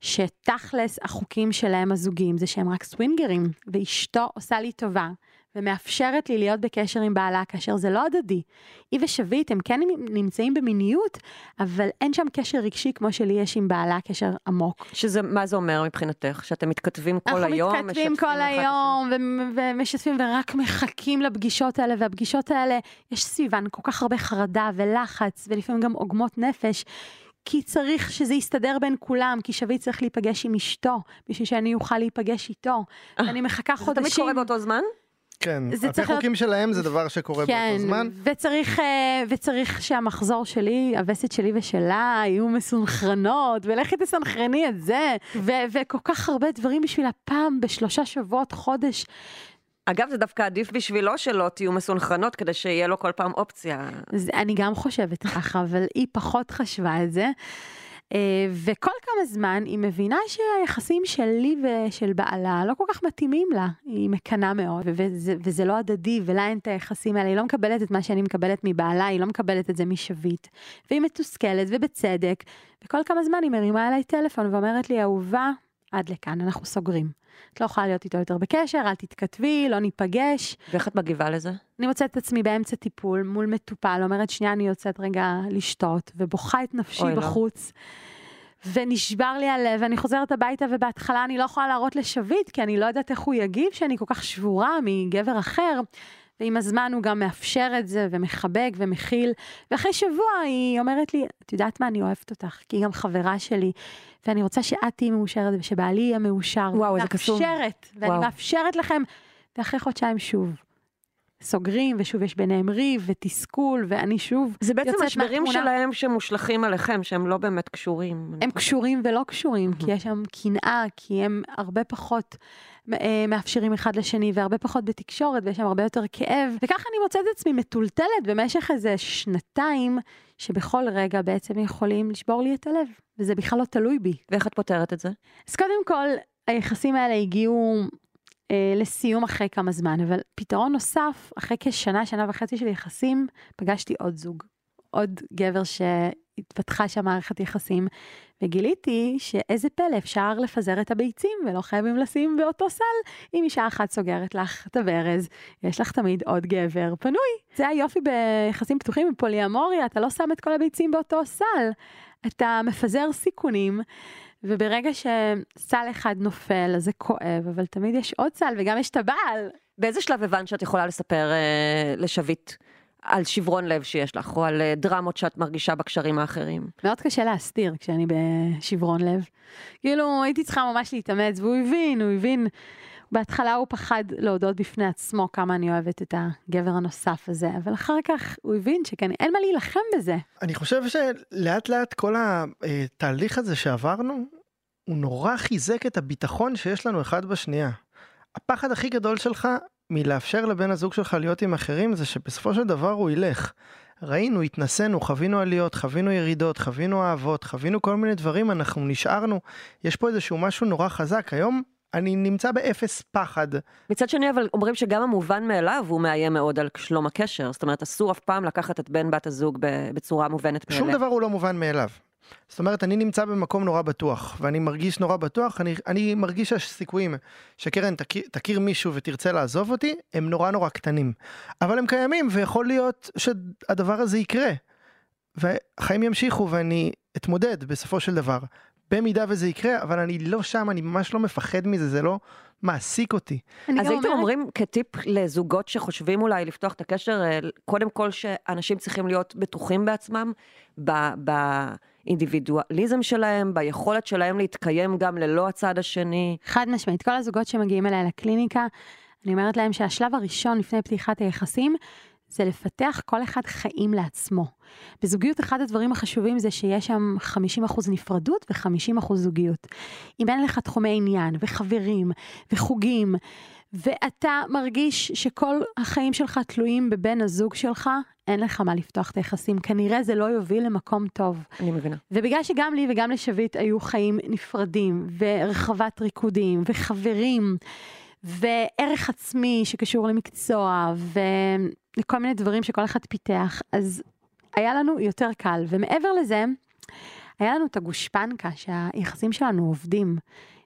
שתכלס החוקים שלהם הזוגיים זה שהם רק סווינגרים, ואשתו עושה לי טובה, ומאפשרת לי להיות בקשר עם בעלה כאשר זה לא הדדי. היא ושביט הם כן נמצאים במיניות, אבל אין שם קשר רגשי כמו שלי יש עם בעלה, קשר עמוק. שזה, מה זה אומר מבחינתך? שאתם מתכתבים כל היום? אנחנו מתכתבים כל היום ו- ומשתפים ורק מחכים לפגישות האלה, והפגישות האלה, יש סביבן כל כך הרבה חרדה ולחץ, ולפעמים גם עוגמות נפש. כי צריך שזה יסתדר בין כולם, כי שביט צריך להיפגש עם אשתו, בשביל שאני אוכל להיפגש איתו. אני מחכה זה תמיד חודשים. קורה באותו זמן? כן, זה על פי צריך חוקים שלהם זה דבר שקורה כן, באותו זמן. וצריך, אה, וצריך שהמחזור שלי, הווסת שלי ושלה, יהיו מסונכרנות, ולכי תסנכרני את זה, ו- וכל כך הרבה דברים בשביל הפעם בשלושה שבועות, חודש. אגב, זה דווקא עדיף בשבילו שלא תהיו מסונכרנות, כדי שיהיה לו כל פעם אופציה. אני גם חושבת ככה, אבל היא פחות חשבה את זה. אה, וכל כמה זמן היא מבינה שהיחסים שלי ושל בעלה לא כל כך מתאימים לה. היא מקנאה מאוד, וזה, וזה לא הדדי, ולה אין את היחסים האלה. היא לא מקבלת את מה שאני מקבלת מבעלה, היא לא מקבלת את זה משביט. והיא מתוסכלת, ובצדק. וכל כמה זמן היא מרימה אליי טלפון ואומרת לי, אהובה, עד לכאן, אנחנו סוגרים. את לא יכולה להיות איתו יותר בקשר, אל תתכתבי, לא ניפגש. ואיך את מגיבה לזה? אני מוצאת את עצמי באמצע טיפול מול מטופל, אומרת שנייה אני יוצאת רגע לשתות, ובוכה את נפשי אוי, לא. בחוץ. ונשבר לי הלב, ואני חוזרת הביתה, ובהתחלה אני לא יכולה להראות לשביט, כי אני לא יודעת איך הוא יגיב, שאני כל כך שבורה מגבר אחר. ועם הזמן הוא גם מאפשר את זה, ומחבק ומכיל. ואחרי שבוע היא אומרת לי, את יודעת מה, אני אוהבת אותך, כי היא גם חברה שלי, ואני רוצה שאת תהיי מאושרת ושבעלי יהיה מאושר. וואו, איזה קסום. מאפשרת, ואני. מאפשרת לכם, ואחרי חודשיים שוב. סוגרים, ושוב יש ביניהם ריב ותסכול, ואני שוב זה בעצם משברים מהתמונה. שלהם שמושלכים עליכם, שהם לא באמת קשורים. הם קשורים ולא קשורים, כי יש שם קנאה, כי הם הרבה פחות אה, מאפשרים אחד לשני והרבה פחות בתקשורת ויש שם הרבה יותר כאב. וככה אני מוצאת את עצמי מטולטלת במשך איזה שנתיים, שבכל רגע בעצם יכולים לשבור לי את הלב, וזה בכלל לא תלוי בי. ואיך את פותרת את זה? אז קודם כל, היחסים האלה הגיעו לסיום אחרי כמה זמן, אבל פתרון נוסף, אחרי כשנה, שנה וחצי של יחסים, פגשתי עוד זוג. עוד גבר שהתפתחה שם מערכת יחסים, וגיליתי שאיזה פלא אפשר לפזר את הביצים ולא חייבים לשים באותו סל. אם אישה אחת סוגרת לך את הברז, יש לך תמיד עוד גבר פנוי. זה היופי ביחסים פתוחים בפוליאמוריה, אתה לא שם את כל הביצים באותו סל. אתה מפזר סיכונים. וברגע שסל אחד נופל, אז זה כואב, אבל תמיד יש עוד סל, וגם יש את הבעל. באיזה שלב הבנת שאת יכולה לספר אה, לשביט על שברון לב שיש לך, או על אה, דרמות שאת מרגישה בקשרים האחרים? מאוד קשה להסתיר כשאני בשברון לב. כאילו, הייתי צריכה ממש להתאמץ, והוא הבין, הוא הבין. בהתחלה הוא פחד להודות בפני עצמו כמה אני אוהבת את הגבר הנוסף הזה, אבל אחר כך הוא הבין שכן, אין מה להילחם בזה. אני חושב שלאט לאט כל התהליך הזה שעברנו, הוא נורא חיזק את הביטחון שיש לנו אחד בשנייה. הפחד הכי גדול שלך מלאפשר לבן הזוג שלך להיות עם אחרים זה שבסופו של דבר הוא ילך. ראינו, התנסינו, חווינו עליות, חווינו ירידות, חווינו אהבות, חווינו כל מיני דברים, אנחנו נשארנו. יש פה איזשהו משהו נורא חזק. היום אני נמצא באפס פחד. מצד שני, אבל אומרים שגם המובן מאליו הוא מאיים מאוד על שלום הקשר. זאת אומרת, אסור אף פעם לקחת את בן בת הזוג בצורה מובנת מאליה. שום דבר הוא לא מובן מאליו. זאת אומרת, אני נמצא במקום נורא בטוח, ואני מרגיש נורא בטוח, אני, אני מרגיש שהסיכויים שקרן תכיר, תכיר מישהו ותרצה לעזוב אותי, הם נורא נורא קטנים. אבל הם קיימים, ויכול להיות שהדבר הזה יקרה. והחיים ימשיכו, ואני אתמודד בסופו של דבר. במידה וזה יקרה, אבל אני לא שם, אני ממש לא מפחד מזה, זה לא מעסיק אותי. אני אז הייתם אומרת- אומרים כטיפ לזוגות שחושבים אולי לפתוח את הקשר, אה, קודם כל שאנשים צריכים להיות בטוחים בעצמם, ב- באינדיבידואליזם שלהם, ביכולת שלהם להתקיים גם ללא הצד השני. חד משמעית, כל הזוגות שמגיעים אליי לקליניקה, אני אומרת להם שהשלב הראשון לפני פתיחת היחסים, זה לפתח כל אחד חיים לעצמו. בזוגיות אחד הדברים החשובים זה שיש שם 50% נפרדות ו-50% זוגיות. אם אין לך תחומי עניין וחברים וחוגים, ואתה מרגיש שכל החיים שלך תלויים בבן הזוג שלך, אין לך מה לפתוח את היחסים. כנראה זה לא יוביל למקום טוב. אני מבינה. ובגלל שגם לי וגם לשביט היו חיים נפרדים, ורחבת ריקודים, וחברים, וערך עצמי שקשור למקצוע, ולכל מיני דברים שכל אחד פיתח, אז היה לנו יותר קל. ומעבר לזה, היה לנו את הגושפנקה שהיחסים שלנו עובדים.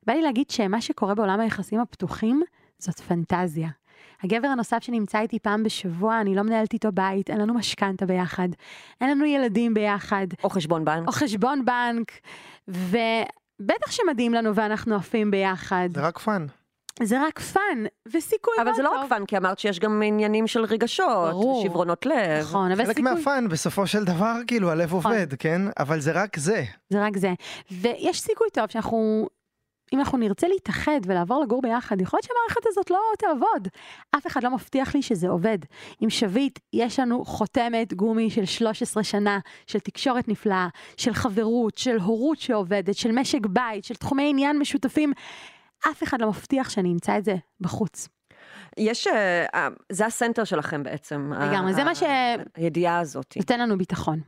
בא לי להגיד שמה שקורה בעולם היחסים הפתוחים זאת פנטזיה. הגבר הנוסף שנמצא איתי פעם בשבוע, אני לא מנהלת איתו בית, אין לנו משכנתה ביחד, אין לנו ילדים ביחד, או חשבון בנק. או חשבון בנק, ובטח שמדהים לנו ואנחנו עפים ביחד. זה רק fun. זה רק fun, וסיכוי אבל מאוד זה לא טוב. רק fun, כי אמרת שיש גם עניינים של רגשות, ברור. שברונות לב. נכון, אבל חלק סיכוי, מה fun, בסופו של דבר, כאילו, הלב נכון. עובד, כן? אבל זה רק זה. זה רק זה. ויש סיכוי טוב שאנחנו, אם אנחנו נרצה להתאחד ולעבור לגור ביחד, יכול להיות שהמערכת הזאת לא תעבוד. אף אחד לא מבטיח לי שזה עובד. עם שביט, יש לנו חותמת גומי של 13 שנה, של תקשורת נפלאה, של חברות, של הורות שעובדת, של משק בית, של תחומי עניין משותפים. אף אחד לא מבטיח שאני אמצא את זה בחוץ. יש, אה, אה, זה הסנטר שלכם בעצם. לגמרי, ה- זה מה ש- הידיעה הזאת. נותן לנו ביטחון.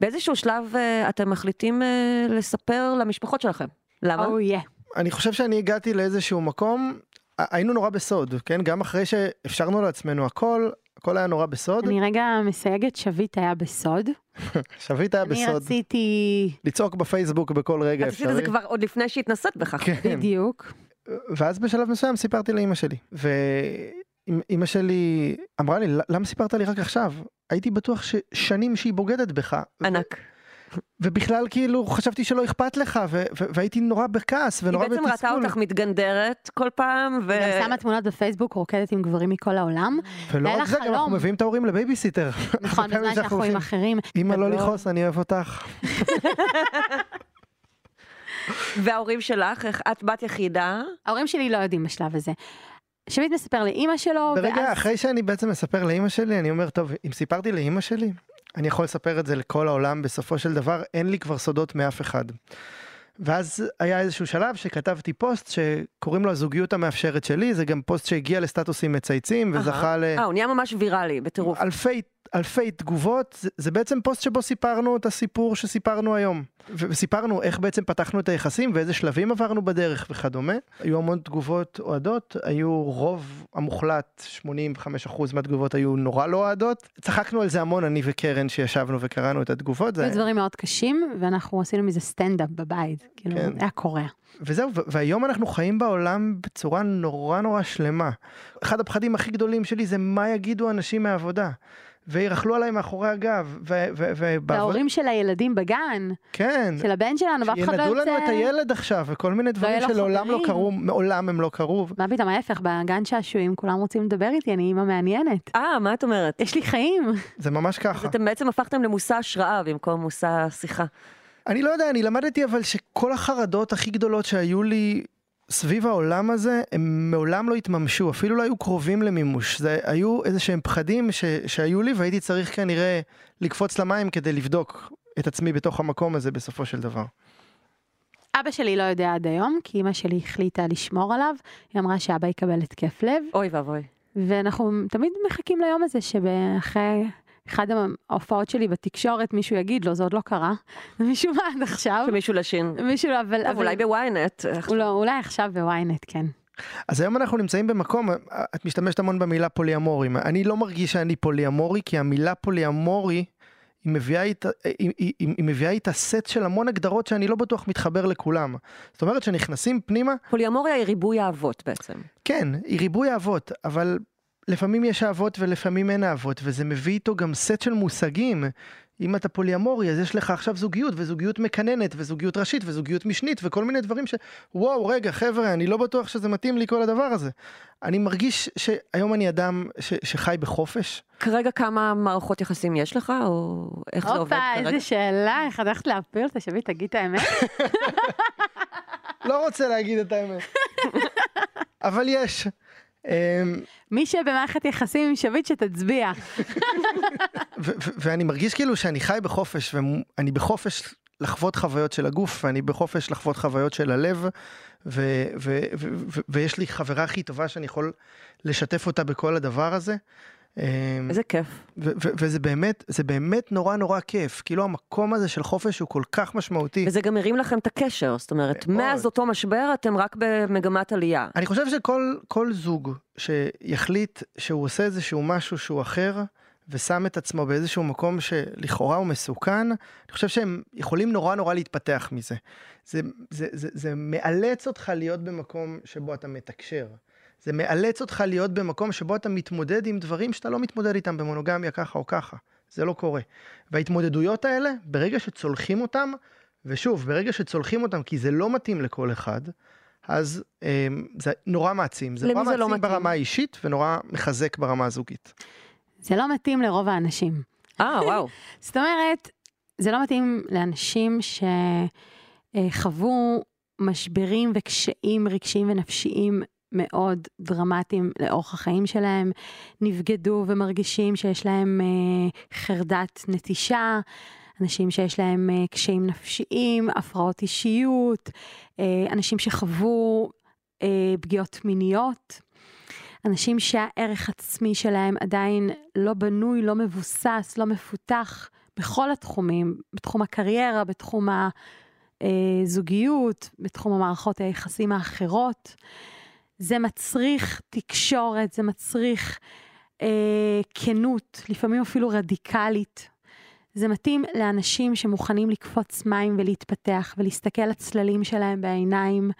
באיזשהו שלב אה, אתם מחליטים לספר למשפחות שלכם. למה? או יא. אני חושב שאני הגעתי לאיזשהו מקום, היינו נורא בסוד, כן? גם אחרי שאפשרנו לעצמנו הכל, הכל היה נורא בסוד. אני רגע מסייגת, שביט היה בסוד. שביט היה אני בסוד. רציתי, לצעוק בפייסבוק בכל רגע את עשית את זה אפשרי. כבר עוד לפני שהתנסית בכך. כן. בדיוק. ואז בשלב מסוים סיפרתי לאימא שלי. ואימא שלי אמרה לי, למה סיפרת לי רק עכשיו? הייתי בטוח ששנים שהיא בוגדת בך. ענק. ובכלל כאילו חשבתי שלא אכפת לך ו- ו- והייתי נורא בכעס היא ונורא בעצם ראתה בתסכול. אותך מתגנדרת כל פעם, ו... היא גם שמה תמונות בפייסבוק רוקדת עם גברים מכל העולם. ולא רק זה, גם אנחנו חלום. מביאים את ההורים לבייביסיטר. נכון, בזמן שאנחנו עם אחרים. אמא לא. לכעוס, אני אוהב אותך. וההורים שלך, איך את בת יחידה, ההורים שלי לא יודעים בשלב הזה. שביט מספר לאימא שלו, ברגע ואז... אחרי שאני בעצם מספר לאימא שלי, אני אומר, טוב, אם סיפרתי לאימא שלי, אני יכול לספר את זה לכל העולם, בסופו של דבר אין לי כבר סודות מאף אחד. ואז היה איזשהו שלב שכתבתי פוסט שקוראים לו הזוגיות המאפשרת שלי, זה גם פוסט שהגיע לסטטוסים מצייצים וזכה ל... אה, הוא נהיה ממש ויראלי, בטירוף. אלפי, אלפי תגובות, זה, זה בעצם פוסט שבו סיפרנו את הסיפור שסיפרנו היום. וסיפרנו איך בעצם פתחנו את היחסים ואיזה שלבים עברנו בדרך וכדומה. היו המון תגובות אוהדות, היו רוב המוחלט, 85% מהתגובות היו נורא לא אוהדות. צחקנו על זה המון, אני וקרן, שישבנו וקראנו את התגובות. היו דברים מאוד קשים, ואנחנו עשינו מזה סטנדאפ בבית, כאילו, כן. היה קורע. וזהו, והיום אנחנו חיים בעולם בצורה נורא נורא שלמה. אחד הפחדים הכי גדולים שלי זה מה יגידו אנשים מהעבודה. וירכלו עליי מאחורי הגב. ו- ו- ובעבוד- וההורים של הילדים בגן, כן. של הבן שלנו, ואף אחד לא יוצא... לנו את הילד עכשיו, וכל מיני דברים יהיה לו שלעולם לא. קרו, מעולם הם לא קרו. מה פתאום, ההפך, בגן שעשועים כולם רוצים לדבר איתי, אני אימא מעניינת. אה, מה את אומרת? יש לי חיים. זה ממש אז ככה. אתם בעצם הפכתם למושא השראה במקום מושא שיחה. אני לא יודע, אני למדתי אבל שכל החרדות הכי גדולות שהיו לי סביב העולם הזה, הם מעולם לא התממשו, אפילו לא היו קרובים למימוש. זה היו איזה שהם פחדים ש, שהיו לי, והייתי צריך כנראה לקפוץ למים כדי לבדוק את עצמי בתוך המקום הזה בסופו של דבר. אבא שלי לא יודע עד היום, כי אמא שלי החליטה לשמור עליו, היא אמרה שאבא יקבל התקף לב, אוי ואבוי. ואנחנו תמיד מחכים ליום הזה שאחרי אחד ההופעות שלי בתקשורת מישהו יגיד לו, זה עוד לא קרה, ומשום מה עד עכשיו, שמישהו ילשין. מישהו לא, אבל, טוב, אבל אולי בוויינט. הוא לא, אולי עכשיו בוויינט, כן. אז היום אנחנו נמצאים במקום, את משתמשת המון במילה פוליאמורי. אני לא מרגיש שאני פוליאמורי, כי המילה פוליאמורי, היא מביאה איתה, היא, היא, היא, מביאה איתה סט של המון הגדרות שאני לא בטוח מתחבר לכולם. זאת אומרת שנכנסים פנימה, פוליאמוריה היא ריבוי אהבות בעצם. כן, היא ריבוי אהבות, אבל לפעמים יש אהבות ולפעמים אין אהבות, וזה מביא איתו גם סט של מושגים. אם אתה פוליאמורי, אז יש לך עכשיו זוגיות, וזוגיות מקננת, וזוגיות ראשית, וזוגיות משנית, וכל מיני דברים ש... וואו, רגע, חבר'ה, אני לא בטוח שזה מתאים לי כל הדבר הזה. אני מרגיש שהיום אני אדם ש... שחי בחופש. כרגע כמה מערכות יחסים יש לך, או איך זה עובד הופה, כרגע? איזה שאלה, איך את הולכת להפיל אותה, שביט, תגיד את האמת. לא רוצה להגיד את האמת. אבל יש. אמ, מי שבמערכת יחסים עם שביט שתצביע. ואני מרגיש כאילו שאני חי בחופש, ואני בחופש לחוות חוויות של הגוף, ואני בחופש לחוות חוויות של הלב, ויש לי חברה הכי טובה שאני יכול לשתף אותה בכל הדבר הזה. אמ, איזה כיף. וזה באמת, זה באמת נורא נורא כיף, כאילו המקום הזה של חופש הוא כל כך משמעותי. וזה גם מרים לכם את הקשר, זאת אומרת. מאז אותו משבר אתם רק במגמת עלייה. אני חושב שכל כל זוג שיחליט שהוא עושה איזשהו משהו שהוא אחר, ושם את עצמו באיזשהו מקום שלכאורה הוא מסוכן, אני חושב שהם יכולים נורא נורא להתפתח מזה. זה, זה, זה, זה מאלץ אותך להיות במקום שבו אתה מתקשר. זה מאלץ אותך להיות במקום שבו אתה מתמודד עם דברים שאתה לא מתמודד איתם במונוגמיה ככה או ככה. זה לא קורה. וההתמודדויות האלה, ברגע שצולחים אותם, ושוב, ברגע שצולחים אותם כי זה לא מתאים לכל אחד, אז אה, זה נורא מעצים. זה נורא זה לא מעצים מתאים? ברמה האישית ונורא מחזק ברמה הזוגית. זה לא מתאים לרוב האנשים. אה, וואו. זאת אומרת, זה לא מתאים לאנשים שחוו משברים וקשיים רגשיים ונפשיים מאוד דרמטיים לאורך החיים שלהם, נבגדו ומרגישים שיש להם אה, חרדת נטישה, אנשים שיש להם אה, קשיים נפשיים, הפרעות אישיות, אה, אנשים שחוו אה, פגיעות מיניות. אנשים שהערך עצמי שלהם עדיין לא בנוי, לא מבוסס, לא מפותח בכל התחומים, בתחום הקריירה, בתחום הזוגיות, בתחום המערכות היחסים האחרות. זה מצריך תקשורת, זה מצריך אה, כנות, לפעמים אפילו רדיקלית. זה מתאים לאנשים שמוכנים לקפוץ מים ולהתפתח ולהסתכל לצללים שלהם בעיניים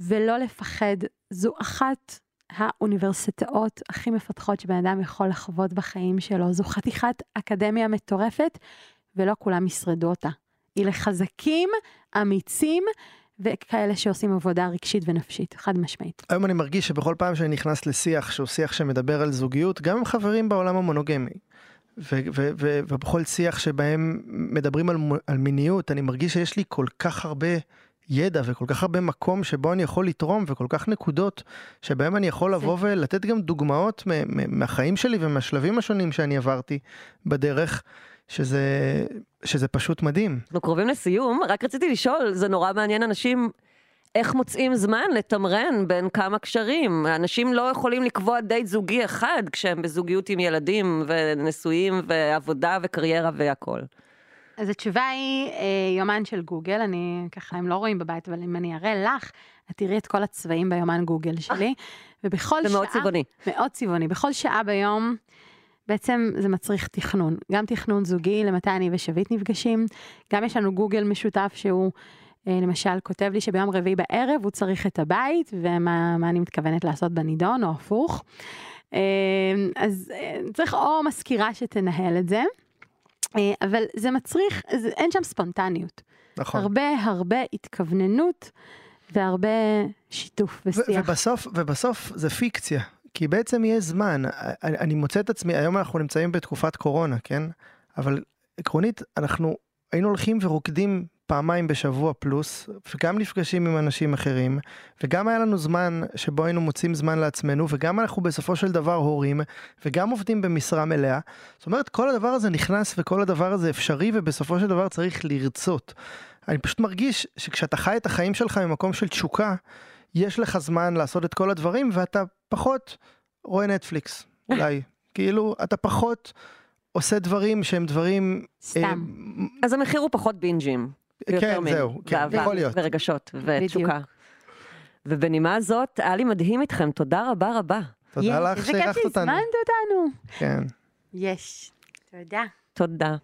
ולא לפחד. זו אחת האוניברסיטאות הכי מפתחות שבן אדם יכול לחוות בחיים שלו. זו חתיכת אקדמיה מטורפת, ולא כולם ישרדו אותה. היא לחזקים, אמיצים, וכאלה שעושים עבודה רגשית ונפשית, חד משמעית. היום אני מרגיש שבכל פעם שאני נכנס לשיח שהוא שיח שמדבר על זוגיות, גם עם חברים בעולם המונוגמי, ו- ו- ו- ובכל שיח שבהם מדברים על, על מיניות, אני מרגיש שיש לי כל כך הרבה ידע וכל כך הרבה מקום שבו אני יכול לתרום וכל כך נקודות שבהם אני יכול לבוא ולתת גם דוגמאות מהחיים שלי ומהשלבים השונים שאני עברתי בדרך, שזה, שזה פשוט מדהים. אנחנו קרובים לסיום, רק רציתי לשאול, זה נורא מעניין אנשים, איך מוצאים זמן לתמרן בין כמה קשרים? אנשים לא יכולים לקבוע דייט זוגי אחד כשהם בזוגיות עם ילדים ונשואים ועבודה וקריירה והכל. אז התשובה היא אה, יומן של גוגל, אני ככה, הם לא רואים בבית, אבל אם אני אראה לך, את תראי את כל הצבעים ביומן גוגל שלי, ובכל זה שעה... מאוד צבעוני. מאוד צבעוני. בכל שעה ביום, בעצם זה מצריך תכנון. גם תכנון זוגי, למתי אני ושביט נפגשים, גם יש לנו גוגל משותף שהוא... אה, למשל, כותב לי שביום רביעי בערב הוא צריך את הבית, ומה מה אני מתכוונת לעשות בנידון, או הפוך. אה, אז אה, צריך או מזכירה שתנהל את זה, אבל זה מצריך, זה, אין שם ספונטניות. נכון. הרבה הרבה התכווננות והרבה שיתוף ושיח. ובסוף, ובסוף זה פיקציה, כי בעצם יש זמן. אני, אני מוצא את עצמי, היום אנחנו נמצאים בתקופת קורונה, כן? אבל עקרונית, אנחנו היינו הולכים ורוקדים פעמיים בשבוע פלוס, וגם נפגשים עם אנשים אחרים, וגם היה לנו זמן שבו היינו מוצאים זמן לעצמנו, וגם אנחנו בסופו של דבר הורים, וגם עובדים במשרה מלאה. זאת אומרת, כל הדבר הזה נכנס וכל הדבר הזה אפשרי, ובסופו של דבר צריך לרצות. אני פשוט מרגיש שכשאתה חי את החיים שלך ממקום של תשוקה, יש לך זמן לעשות את כל הדברים, ואתה פחות רואה נטפליקס, אולי. כאילו, אתה פחות עושה דברים שהם דברים... סתם. אה, אז המחיר הוא פחות בינג'ים. כן, ויותר מין זהו, כן, ואהבה יכול להיות. ורגשות ותשוקה. ובנימה זאת, היה לי מדהים איתכם, תודה רבה רבה. תודה לך איזה כיף שאירחת אותנו. שהזמנת אותנו. כן. יש. תודה. תודה.